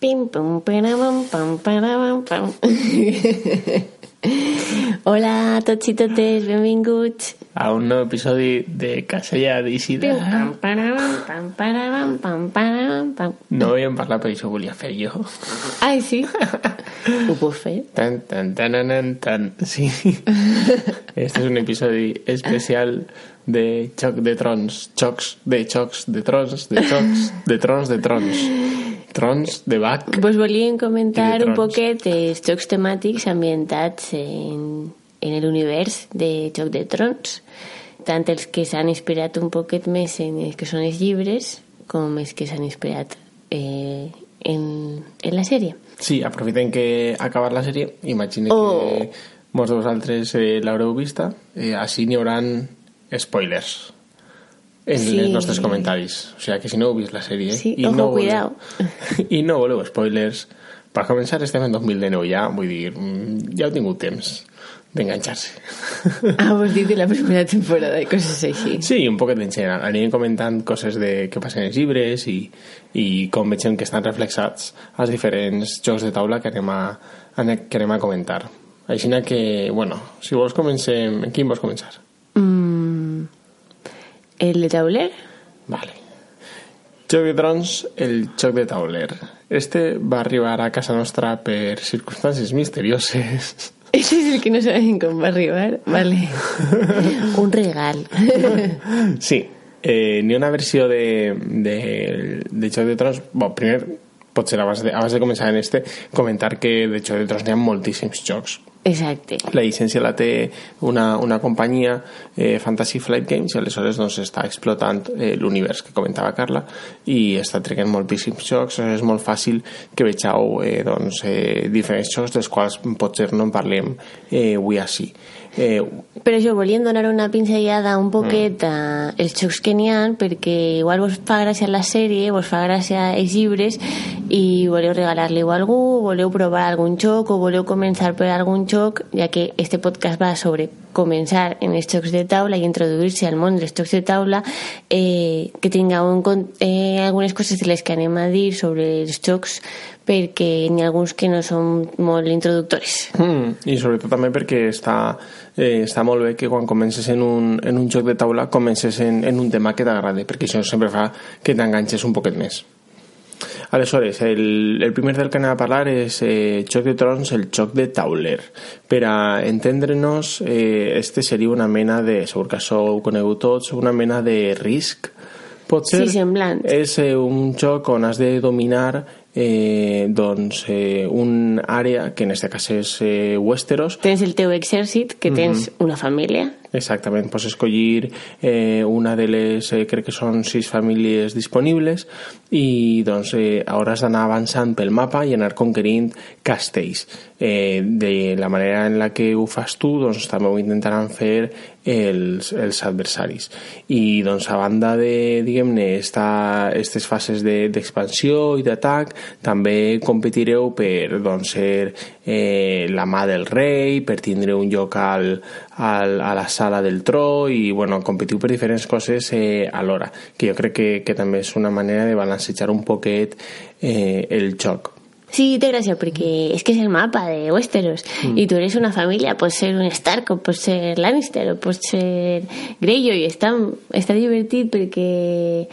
Pim, pum, param, pam, param, pam. Hola tots i totes, benvinguts. a un nou episodi de Casella d'Isida. pam, pam, pam, pam. No havíem parlat, però això ho volia fer jo. Ai, sí? Ho puc fer? Tan, tan, tan, tan, tan. Sí. Este és un episodi especial de Xoc de Trons. Xocs de xocs de trons, de xocs de trons de trons. Trons de Bach. Vos volíem comentar un poquet els jocs temàtics ambientats en, en l'univers de Joc de Trons, tant els que s'han inspirat un poquet més en els que són els llibres com els que s'han inspirat eh, en, en la sèrie. Sí, aprofitem que ha acabat la sèrie. Imagine Oh. que molts de vosaltres eh, l'haureu vista. Eh, així n'hi hauran spoilers en Sí. els nostres comentaris. O sigui que si no heu vist la sèrie Sí, i, ojo, no cuidao. i no voleu spoilers, per començar estem en 2019 ja, vull dir, mm, ja heu tingut temps d'enganxar-se. Ah, vos dit de la primera temporada i coses així. Sí, un poquet en general. Anirem comentant coses de què passen als llibres i, i com veiem que estan reflexats als diferents jocs de taula que anem a, que anem a comentar. Així que, bueno, si vols comencem... En quin vols començar? Mm, el de tauler? Vale. Joc de Trons, el joc de tauler. Este va arribar a casa nostra per circumstàncies misterioses. Ese és el que no sabem com va arribar. Vale. Un regal. Sí, eh, ha una versió de, de, de Joc de Trons... Bon, primer, potser abans de, abans de començar en este, comentar que de Joc de Trons n'hi ha moltíssims jocs. Exacte. La llicència la té una, una companyia, eh, Fantasy Flight Games, i aleshores doncs, està explotant eh, l'univers que comentava Carla i està treguent moltíssims jocs. És molt fàcil que vegeu eh, doncs, eh, diferents jocs dels quals potser no en parlem eh, avui així. Eh, Per això volíem donar una pinzellada un poquet a els jocs que n'hi ha perquè igual vos fa gràcia la sèrie, vos fa gràcia els llibres i voleu regalar-li a algú, voleu provar algun joc o voleu començar per algun joc, ja que este podcast va sobre començar en els jocs de taula i introduir-se al món dels jocs de taula eh, que tingueu compte eh, algunes coses de les que anem a dir sobre els jocs perquè n'hi ha alguns que no són molt introductores. Mm, I sobretot també perquè està, eh, està molt bé que quan comences en un, en un joc de taula comences en, en un tema que t'agrada, perquè això sempre fa que t'enganxes un poquet més. Aleshores, el, el primer del que anem a parlar és eh, Joc de Trons, el joc de tauler. Per a entendre'ns, eh, este seria una mena de, segur que això ho conegut tots, una mena de risc, potser. Sí, semblant. És eh, un joc on has de dominar eh, doncs, eh, un àrea, que en este cas és eh, Westeros, Tens el teu exèrcit, que tens una família, Exactament, pots escollir eh, una de les, eh, crec que són sis famílies disponibles i doncs eh, hauràs d'anar avançant pel mapa i anar conquerint castells. Eh, de la manera en la que ho fas tu, doncs també ho intentaran fer els, els adversaris. I doncs a banda de, diguem-ne, aquestes fases de- d'expansió i d'atac, també competireu per doncs, ser eh, la mà del rei, per tindre un lloc al, al, a la sala del tro i bueno, competiu per diferents coses eh, alhora, que jo crec que, que també és una manera de balancejar un poquet eh, el joc. Sí, té gràcia, perquè és que és el mapa de Westeros. I tu eres una família, pots ser un Stark, o pots ser Lannister, o pots ser Greyjoy. Està, està divertit perquè...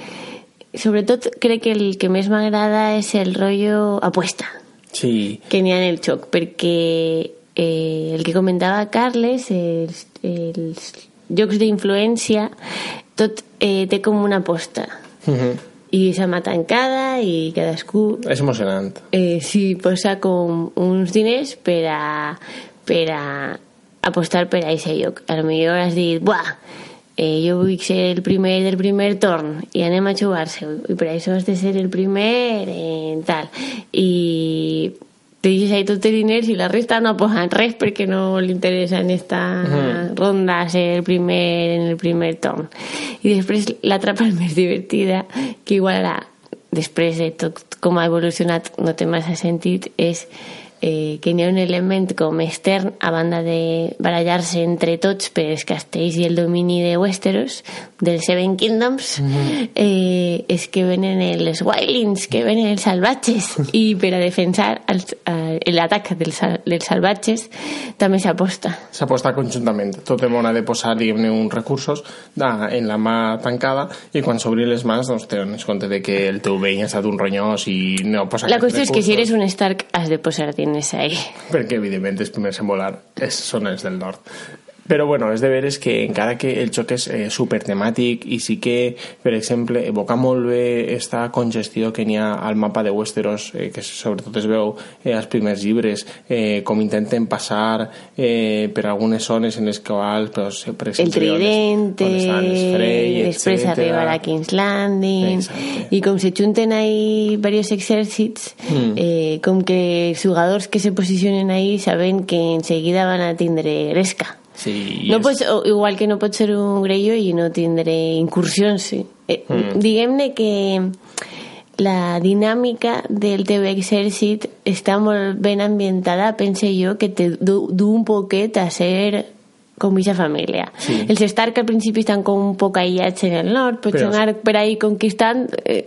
Sobretot crec que el que més m'agrada és el rotllo apuesta Sí, que n'hi ha en el xoc, perquè eh, el que comentava Carles, els, els jocs d'influència, tot eh, té com una aposta. Mhm. I s'ha mà tancada i cadascú és emocionant. eh, sí, posa com uns diners per a, per a apostar per a aquest lloc. A lo millor has dit, buah, eh, jo vull ser el primer del primer torn i anem a jugar-se i per això has de ser el primer en tal i te deixes ahí tot el diners i la resta no posen res perquè no li interessa en esta ronda ser el primer en el primer tom. I després l'altra part més divertida, que igual ara, després de tot com ha evolucionat no té massa sentit, és eh, que n'hi ha un element com extern a banda de barallar-se entre tots per els castells i el domini de Westeros dels Seven Kingdoms mm -hmm. eh, és que venen els wildlings que venen els salvatges i per a defensar l'atac dels, dels salvatges també s'aposta. S'aposta conjuntament. Tot el món ha de posar diguem-ne uns recursos da, en la mà tancada i quan s'obri les mans doncs tens compte de que el teu veí ha estat un ronyós i no posa la qüestió és que si eres un Stark has de posar diners ahí. Perquè evidentment els primers en volar és, són els del nord però bueno, és de veres que encara que el joc és eh, super temàtic i sí que, per exemple, evoca molt bé esta congestió que n'hi ha al mapa de Westeros, eh, que sobretot es veu eh, als primers llibres, eh, com intenten passar eh, per algunes zones en les quals, pues, per exemple, el Tridente, on, on les Frey, després etcètera. arribar a King's Landing, Exacte. i com se junten ahí varios exèrcits, mm. eh, com que els jugadors que se posicionen ahí saben que enseguida van a tindre gresca. Sí, no pots, igual que no pot ser un grello i no tindré incursions sí. eh, mm. diguem-ne que la dinàmica del teu exèrcit està molt ben ambientada pense jo que te du, du un poquet a ser com aquesta família. Sí. Els Stark al principi estan com un poc aïllats en el nord, pots Però... anar per ahí conquistant, eh,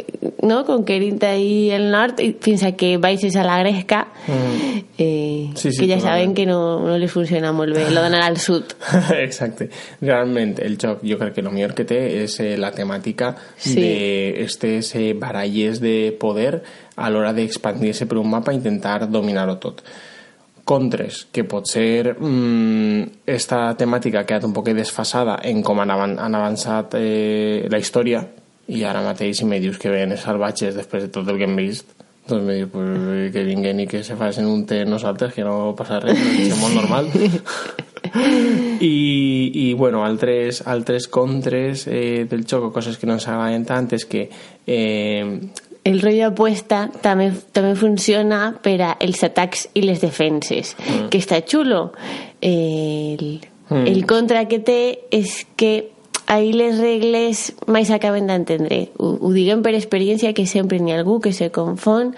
no? conquerint ahí el nord i fins a que baixes a la Gresca, mm. eh, sí, sí, que ja saben que no, no li funciona molt bé, lo d'anar al sud. Exacte. Realment, el joc jo crec que el millor que té és eh, la temàtica sí. d'estes eh, baralles de poder a l'hora d'expandir-se per un mapa i intentar dominar-ho tot contres, que pot ser mmm, esta temàtica ha quedat un poc desfasada en com han, avan han avançat eh, la història i ara mateix si me dius que ven els salvatges després de tot el que hem vist doncs me dius pues, que vinguen i que se facin un té nosaltres que no passa res, és molt normal. I, i bueno, altres, altres contres eh, del joc o coses que no ens agraden tant és que eh, el rotllo apuesta també, també funciona per a els atacs i les defenses, mm. que està xulo. El, mm. el contra que té és que ahí les regles mai s'acaben d'entendre. Ho, ho diguem per experiència que sempre n'hi ha algú que se confon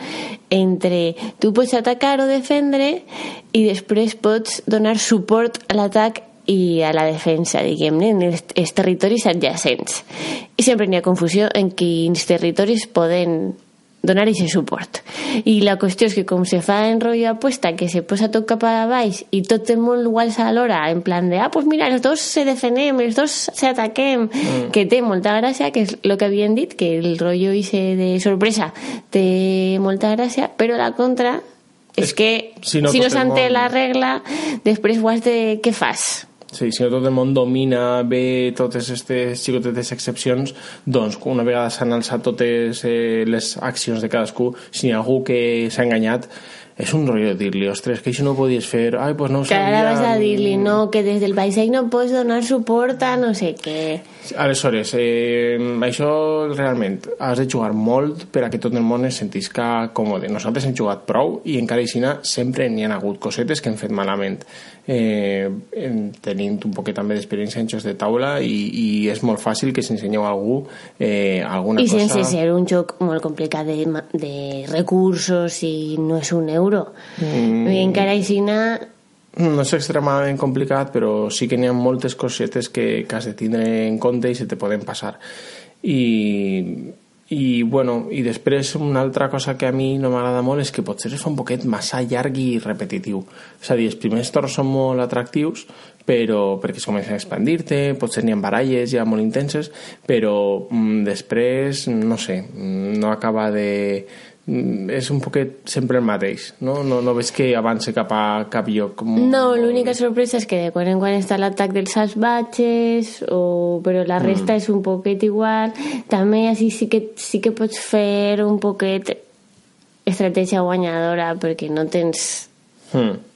entre tu pots atacar o defendre i després pots donar suport a l'atac i a la defensa, diguem-ne, en els, els territoris adjacents. I sempre n'hi ha confusió en quins territoris poden donar aquest suport. I la qüestió és que com se fa en rotllo apuesta, que se posa tot cap a baix i tot el món igual alhora, en plan de, ah, pues mira, els dos se defenem, els dos se ataquem, mm. que té molta gràcia, que és el que havien dit, que el rotllo ese de sorpresa té molta gràcia, però la contra és, és que si no, si no s'entén la regla, després ho has de... què fas? Sí, si no tot el món domina bé totes aquestes xicotetes excepcions, doncs una vegada s'han alçat totes eh, les accions de cadascú, si hi ha algú que s'ha enganyat, és un rotllo dir-li, ostres, que això no ho podies fer, ai, pues no ho sabia... Que ara vas a dir-li, no, que des del paisatge no pots donar suport a no sé què. Aleshores, eh, això realment has de jugar molt per a que tot el món es sentisca còmode. Nosaltres hem jugat prou i encara així sempre n'hi ha hagut cosetes que hem fet malament. Eh, tenint un poquet també d'experiència en jocs de taula i, i és molt fàcil que s'ensenyeu a algú eh, alguna I cosa... I sense ser un joc molt complicat de, de recursos i no és un euro. Mm. I encara així no és extremadament complicat, però sí que n'hi ha moltes cosetes que, que has de tindre en compte i se te poden passar. I, i, bueno, i després una altra cosa que a mi no m'agrada molt és que potser és un poquet massa llarg i repetitiu. És a dir, els primers torns són molt atractius, però perquè es comencen a expandir-te, potser n'hi ha baralles ja molt intenses, però mm, després, no sé, no acaba de, Mm, és un poquet sempre el mateix, no? No, no ves que avança cap a cap lloc. Com... No, l'única sorpresa és que de quan en quan està l'atac dels salvatges, o... però la resta mm. és un poquet igual. També així sí que, sí que pots fer un poquet estratègia guanyadora perquè no tens... Mm.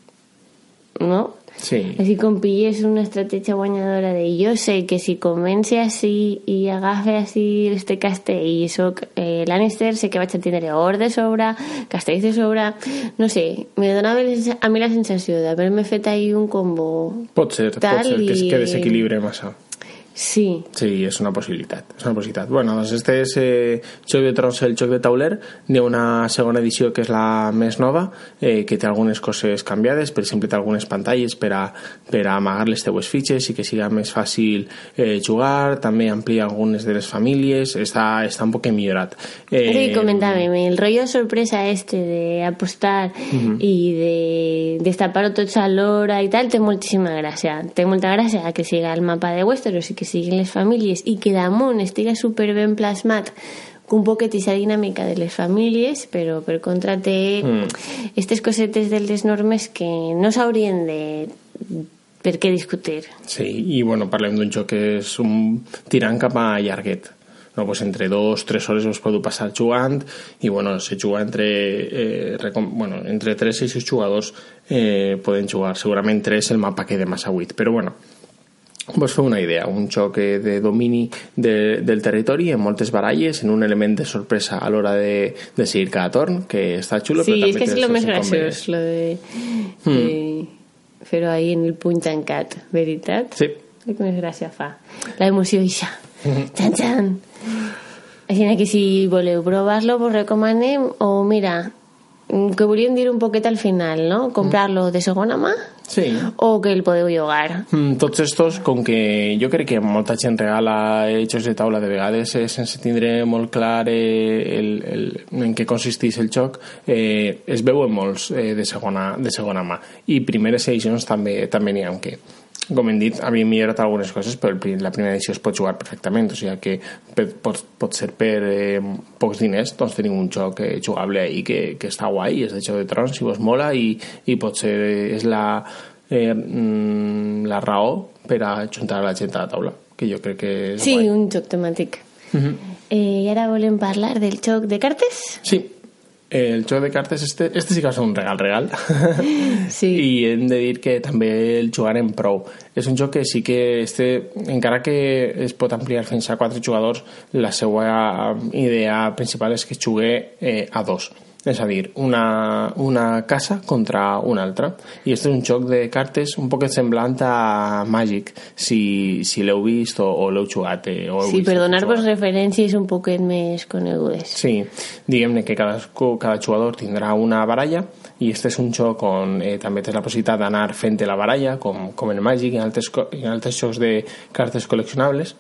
No? Sí. Així com pilles una estratègia guanyadora de jo sé que si comenci així i agafe així este castell i soc eh, Lannister, sé que vaig a tindre or de sobre, castells de sobre... No sé, me donava a mi la sensació d'haver-me fet ahir un combo Pot ser, pot ser que, es- que desequilibre massa. Sí, Sí, és una possibilitat, és una possibilitat. Bueno, doncs este és eh, Joc de Trons, el joc de tauler. N'hi ha una segona edició que és la més nova, eh, que té algunes coses canviades, per exemple, té algunes pantalles per a, per a amagar les teues fitxes i que siga més fàcil eh, jugar, també amplia algunes de les famílies, està, està un poc millorat. Eh, Sí, comentàvem, el rollo sorpresa este de apostar i de destapar-ho tots alhora i tal, té moltíssima gràcia. Té molta gràcia que siga el mapa de Westeros i que siguin les famílies i que damunt estiga super ben plasmat aquesta dinàmica de les famílies, però per contra té aquestes cosetes de les normes que no s'haurien de per què discutir. Sí, i bueno, parlem d'un joc que és un tirant cap a llarguet. No, pues entre dos, tres hores us podeu passar jugant i bueno, se juga entre eh, recom... bueno, entre tres i sis jugadors eh, poden jugar, segurament tres el mapa queda massa buit, però bueno vos feu una idea, un eh, de domini de, del territori en moltes baralles, en un element de sorpresa a l'hora de, de seguir cada torn, que està xulo, Sí, però és també que és té lo els més graciós, lo de, de fer-ho ahí en el puny tancat, veritat? Sí. El que més gràcia fa. La emoció ixa. Xan, xan. Així que si voleu provar-lo, vos recomanem, o mira, mm, que volíem dir un poquet al final, no? Comprar-lo de segona mà Sí. o que el podeu llogar. Mm, tots estos, com que jo crec que molta gent regala jocs de taula de vegades eh, sense tindre molt clar eh, el, el, en què consisteix el joc, eh, es veuen molts eh, de, segona, de segona mà. I primeres edicions també també n'hi ha amb què. Com hem dit, havien millorat algunes coses, però la primera edició es pot jugar perfectament, o sigui que per, pot, pot ser per eh, pocs diners, doncs tenim un joc eh, jugable ahí que, que està guai, és de Joc de Trons, si vos mola, i, i potser eh, és la, eh, mm, la raó per a juntar la gent a la taula, que jo crec que és Sí, guai. un joc temàtic. eh, I ara volem parlar del joc de cartes? Sí, el joc de cartes, este, este sí que va ser un regal, regal. Sí. I hem de dir que també el jugarem prou. És un joc que sí que, este, encara que es pot ampliar fins a quatre jugadors, la seva idea principal és que jugue eh, a dos. És a dir, una, una casa contra una altra. I este és un joc de cartes un poc semblant a Magic, si, si l'heu vist o, o l'heu jugat. Eh, o Sí, per donar-vos referències un poquet més conegudes. Sí, diguem-ne que cadascú, cada jugador tindrà una baralla i este és un joc on eh, també tens la possibilitat d'anar fent la baralla, com, com en Magic i en altres, en altres jocs de cartes col·leccionables.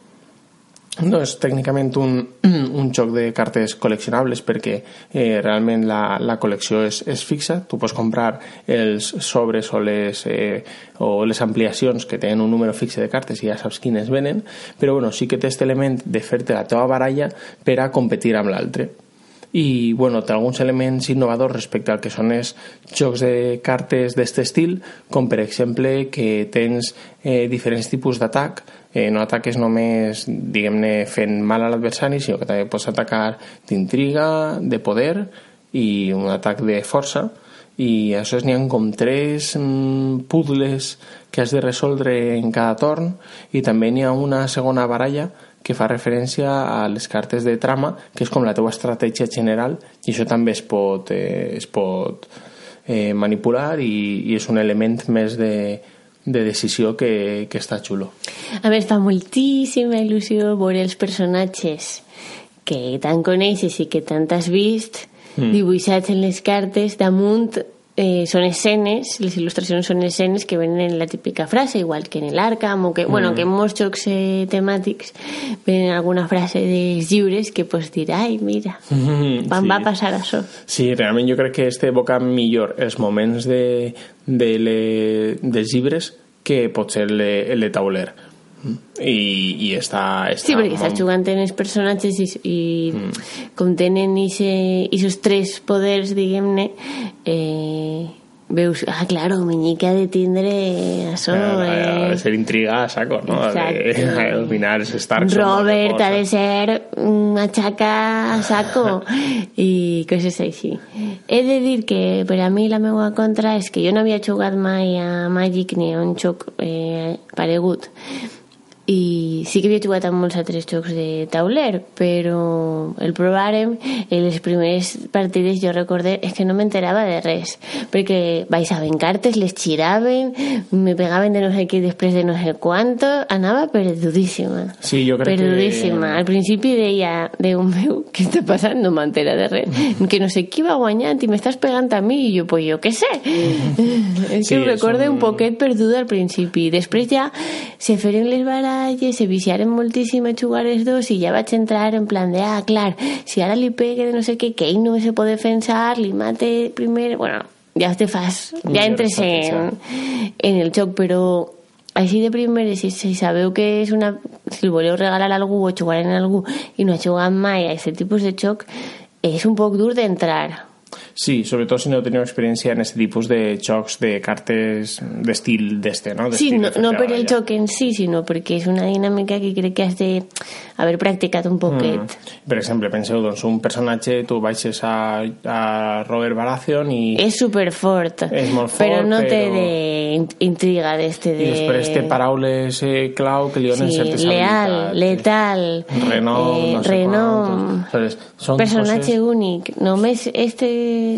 No és tècnicament un, un joc de cartes col·leccionables perquè eh, realment la, la col·lecció és, és fixa. Tu pots comprar els sobres o les, eh, o les ampliacions que tenen un número fixe de cartes i ja saps quines venen, però bueno, sí que té aquest element de fer-te la teva baralla per a competir amb l'altre i bueno, té alguns elements innovadors respecte al que són els jocs de cartes d'aquest estil, com per exemple que tens eh, diferents tipus d'atac, eh, no ataques només, diguem-ne, fent mal a l'adversari, sinó que també pots atacar d'intriga, de poder i un atac de força, i això n'hi ha com tres mm, puzzles que has de resoldre en cada torn. I també n'hi ha una segona baralla que fa referència a les cartes de trama, que és com la teva estratègia general, i això també es pot, eh, es pot eh, manipular i, i és un element més de, de decisió que, que està xulo. A més, fa moltíssima il·lusió veure els personatges que tant coneixes i que tant has vist mm. dibuixats en les cartes damunt eh, són escenes, les il·lustracions són escenes que venen en la típica frase, igual que en el Arkham o que, mm. bueno, que en molts jocs eh, temàtics venen alguna frase dels llibres que pots dir, ai, mira, quan Sí. va passar això. Sí, realment jo crec que este evoca millor els moments de, de le, dels llibres que potser el, de- el de tauler. I, i està, està Sí, perquè estàs molt- jugant en els personatges i, i mm. com tenen aquests tres poders, diguem-ne, eh, veus, ah, claro, Meñique ha de tindre això, Ha eh, de ser intriga a saco, no? Ha de, Exacte. ha de dominar els Starks. Robert ha de ser una xaca a saco i coses així. He de dir que per a mi la meva contra és que jo no havia jugat mai a Magic ni a un joc eh, paregut i sí que havia jugat a molts altres jocs de tauler però el provàrem i les primeres partides jo recordé és que no m'enterava de res perquè baixaven cartes, les giraven me pegaven de no sé què després de no sé quanto anava perdudíssima. Sí, jo crec perdudíssima. Que... al principi deia Déu meu, què està passant? no m'entera de res. Que no sé qui va guanyant i m'estàs pegant a mi i jo, pues jo què sé és Sí, que ho és recorde un- un poquet perduda al principi. Després ja se feren les baralles se viciaren moltíssim a jugar els dos i ja vaig entrar en plan de ah, clar, si ara li pegue de no sé què que ell no se pot defensar li mate primer, bueno ja te fas, ja entres en, en el joc però així de primeres, si, si sabeu que és una... Si el voleu regalar a algú o jugar en algú i no ha jugat mai a aquest tipus de joc, és un poc dur d'entrar. Sí, sobretot si no teniu experiència en aquest tipus de jocs de cartes d'estil d'este, no? Sí, no, de no per el joc en si, sinó perquè és una dinàmica que crec que has de haver practicat un poquet. Mm. Per exemple, penseu, doncs, un personatge, tu baixes a, a Robert Baratheon i, És superfort, És molt fort, però no té però- de intriga d'este de... i després té paraules eh, clau que li donen Sí, certes leal, habilitats. letal, Renom, no sé renom, quantos. Saps? Són personatge coses- únic, només este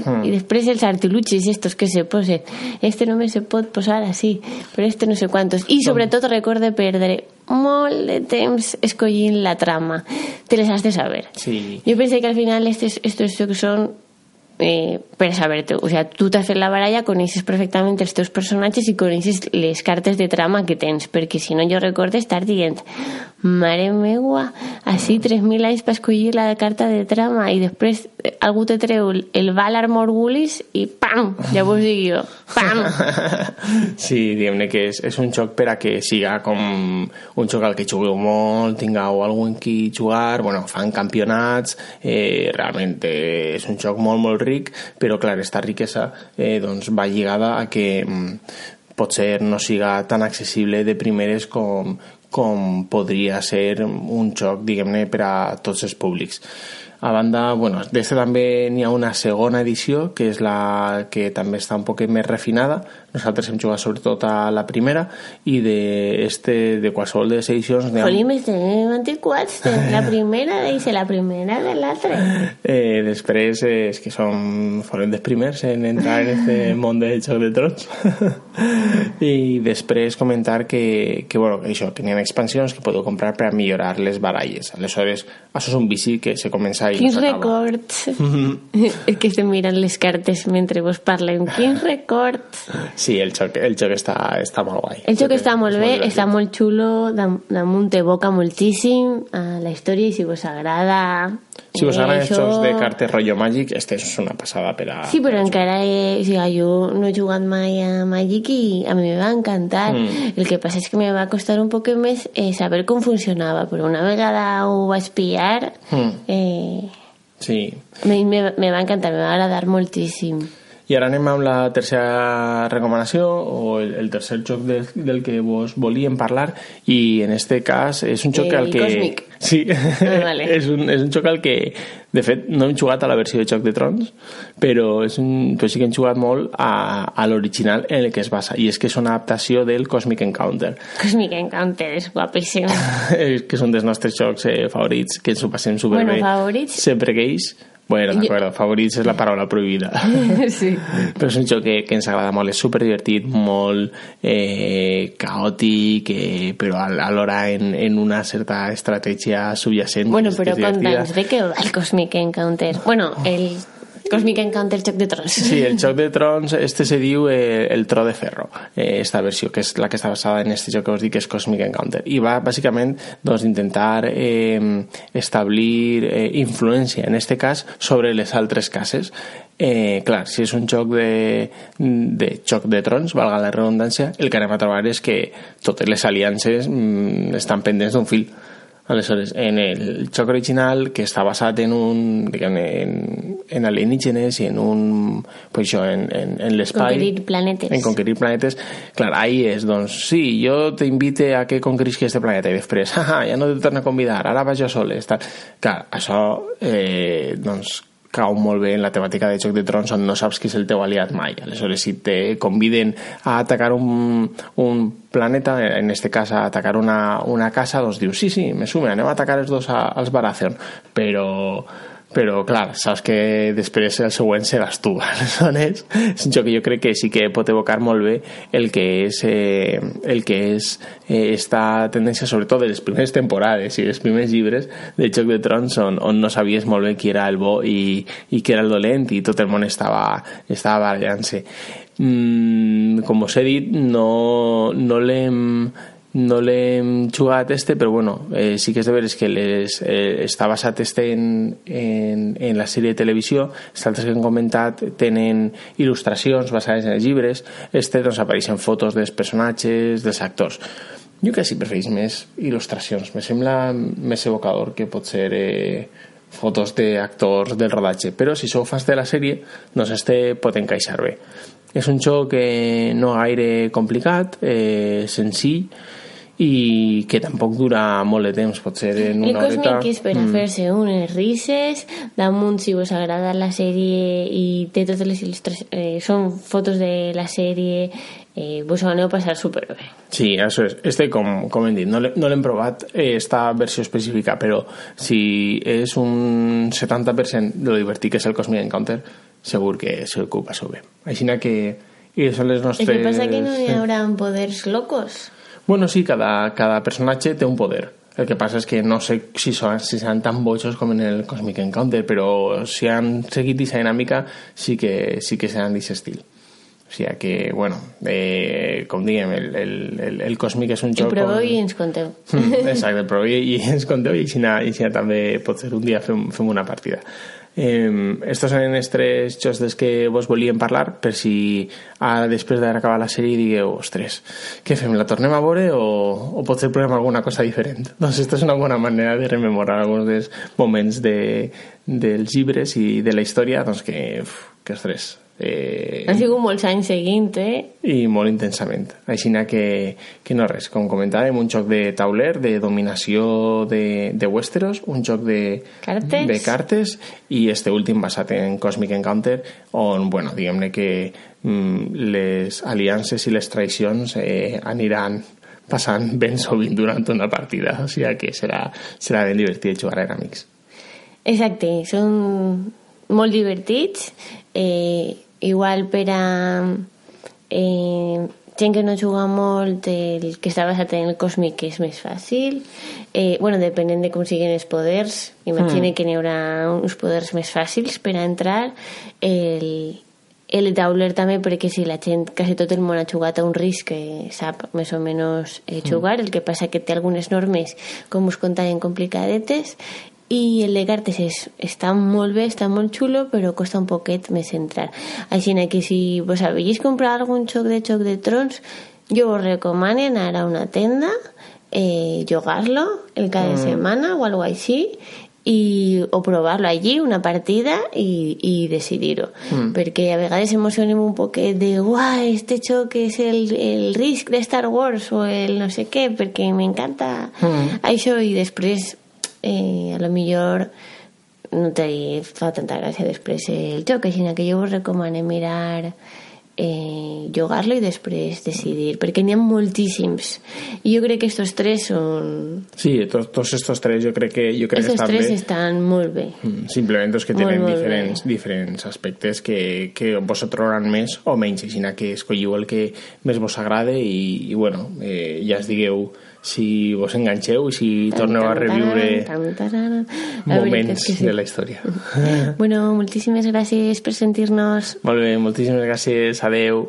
Hmm. i després els artilugis estos que se posen, este només se pot posar així, però este no sé quantos i sobretot recorde perdre molt de temps escollint la trama. Te les has de saber. Sí. jo pensé que al final estos, estos jocs són eh, per saber-te, o sea, tu t'has fet la baralla, coneixes perfectament els teus personatges i coneixes les cartes de trama que tens, perquè si no jo recordo estar dient mare meua, així 3.000 anys per escollir la carta de trama i després eh, algú te treu el Valar Morgulis i pam, ja vos dic jo pam, Sí, diguem-ne que és, és un joc per a que siga com un joc al que jugueu molt, tingueu algú en qui jugar, bueno, fan campionats, eh, realment eh, és un joc molt, molt ric, però clar, esta riquesa eh, doncs va lligada a que mm, potser no siga tan accessible de primeres com, com podria ser un joc, diguem-ne, per a tots els públics. A banda, bueno, d'este també n'hi ha una segona edició, que és la que també està un poc més refinada. Nosaltres hem jugat sobretot a la primera i de, este, de qualsevol de les edicions... ha- Jolín, antiquats la primera dice la primera de l'altra Eh, després eh, és que som foren dels primers en entrar en este món de Joc de Trons i després comentar que, que, bueno, que això, ha expansions que podeu comprar per a millorar les baralles aleshores, això és un vici que se comença i no Quins s'acaba records? que estem mirant les cartes mentre vos parlem. Quins records? Sí, el joc, el joc està, està molt guai. El joc està molt bé, divertit. està molt xulo, dam- damunt te boca moltíssim a la història i si vos agrada... Si vos agraden això- de cartes rotllo màgic, este és una passada per a... Sí, però encara he, o sigui, jo no he jugat mai a Magic i a mi me va encantar. Mm. El que passa és que me va costar un poc més eh, saber com funcionava, però una vegada ho vaig pillar, Mm. eh, Sí. me, me, me va encantar, me va agradar moltíssim. I ara anem amb la tercera recomanació o el, el tercer joc del, del que vos volíem parlar i en este cas és un joc El al que... Cosmic. Sí, Ah, vale. és, un, és un joc al que de fet no hem jugat a la versió de Joc de Trons però, és un, però sí que hem jugat molt a, a l'original en el que es basa i és que és una adaptació del Cosmic Encounter Cosmic Encounter és guapíssim. Eh, que són dels nostres jocs eh, favorits que ens ho passem superbé Bueno, favorits. sempre que ells bueno, d'acord, favorits és la paraula prohibida sí. però és un joc que, que ens agrada molt, és super divertit, molt eh, caòtic, eh, però al- alhora en, en una certa estratègia subjacent. Bueno, però és divertida. conta'ns de què va el Cosmic Encounter. Bueno, el Cosmic Encounter Joc de Trons. Sí, el Joc de Trons, este se diu eh, el Tro de Ferro, eh, esta versió, que és la que està basada en este joc que us dic, que és Cosmic Encounter. I va, bàsicament, doncs, intentar eh, establir eh, influència, en este cas, sobre les altres cases. Eh, clar, si és un joc de, de Joc de Trons, valga la redundància, el que anem a trobar és que totes les aliances mm, estan pendents d'un fil. Aleshores, en el joc original, que està basat en un, diguem, en, en alienígenes i en un, pues això, en, en, en l'espai... Conquerir planetes. En conquerir planetes. Clar, ahí és, doncs, sí, jo t'invite a que conquerisqui este planeta i després, ja no te torno a convidar, ara vaig jo soles. Tal. Clar, això, eh, doncs, cau molt bé en la temàtica de Joc de Trons on no saps qui és el teu aliat mai. Aleshores, si te conviden a atacar un, un planeta, en este cas a atacar una, una casa, doncs dius, sí, sí, me sume, anem a atacar els dos a, als Baratheon. Però però clar, saps que després el següent seràs tu aleshores. És un joc que jo crec que sí que pot evocar molt el que és eh, el que és eh, esta tendència sobretot de les primeres temporades i els primers llibres de Joc de Trons on, on no sabies molt bé qui era el bo i, i qui era el dolent i tot el món estava, estava barallant-se. Mm, com us he dit no, no l'hem no l'hem jugat este, però bueno, eh, sí que és de veres que les, eh, està basat este en, en, en la sèrie de televisió, els altres que hem comentat tenen il·lustracions basades en els llibres, este doncs apareixen fotos dels personatges, dels actors. Jo que sí preferís més il·lustracions, me sembla més evocador que pot ser eh, fotos d'actors del rodatge, però si sou fans de la sèrie, doncs este pot encaixar bé. És un joc eh, no gaire complicat, eh, senzill, i que tampoc dura molt de temps, pot ser en una horeta... El Cosmic és per mm. fer-se unes risses, damunt si us agrada la sèrie i té totes les il·lustracions, eh, són fotos de la sèrie, eh, vos ho aneu a passar superbé. Sí, això és. Este, com, com hem dit, no l'hem provat eh, esta versió específica, però si és un 70% de lo divertit que és el Cosmic Encounter, segur que passeu bé. Així que... I són les nostres... El que passa que no hi haurà poders locos. Bueno, sí, cada, cada personatge té un poder. El que passa és que no sé si, són, si seran tan bojos com en el Cosmic Encounter, però si han seguit aquesta dinàmica sí que, sí que seran d'aquest estil. O sigui que, bueno, eh, com diguem, el, el, el, el Cosmic és un joc... El proveu com... i ens conteu. Exacte, proveu i ens conteu i així, i així també pot ser un dia fem, fem una partida. Eh, estos són els tres jocs dels que vos volíem parlar per si ara després d'haver acabat la sèrie digueu, ostres, què fem, la tornem a veure o, o potser provem alguna cosa diferent? Doncs aquesta és una bona manera de rememorar alguns dels moments de, dels llibres i de la història doncs que, uf, que ostres, Eh, Han sigut molts anys seguint, eh? I molt intensament. Així que, que no res, com comentàvem, un joc de tauler, de dominació de, de Westeros, un joc de cartes, de cartes i este últim basat en Cosmic Encounter, on, bueno, diguem-ne que mm, les aliances i les traïcions eh, aniran passant ben sovint durant una partida, o sigui que serà, serà ben divertit jugar en amics. Exacte, són molt divertits, eh, igual per a eh, gent que no juga molt el que està basat en el còsmic és més fàcil eh, bueno, depenent de com siguin els poders imagina mm. que n'hi haurà uns poders més fàcils per a entrar. El, el tauler també perquè si la gent, quasi tot el món ha jugat a un risc que sap més o menys eh, jugar, mm. el que passa que té algunes normes com us contaven complicadetes i el de cartes és, està molt bé, està molt xulo, però costa un poquet més entrar. Així que si vos havíeu comprar algun xoc de xoc de trons, jo vos recomano anar a una tenda, eh, jugar-lo el cada mm. setmana o algo així, i, o provar-lo allí, una partida, i, i decidir-ho. Mm. Perquè a vegades emocionem un poquet de uah, este xoc és el, el risc de Star Wars o el no sé què, perquè m'encanta mm. això, i després eh, a lo millor no te fa tanta gràcia després el joc, així que jo us recomano mirar eh, jugar-lo i després decidir, perquè n'hi ha moltíssims. I jo crec que estos tres són... Sí, tots, tots estos tres jo crec que, jo crec estos que estan tres bé. estan molt bé. Mm, simplement és que tenen molt, diferents, bé. diferents aspectes que, que vos trobaran més o menys, així que escolliu el que més vos agrada i, i bueno, eh, ja es digueu si vos enganxeu i si torneu a reviure moments sí. de la història. bueno, moltíssimes gràcies per sentir-nos. Molt bé, moltíssimes gràcies. Adeu.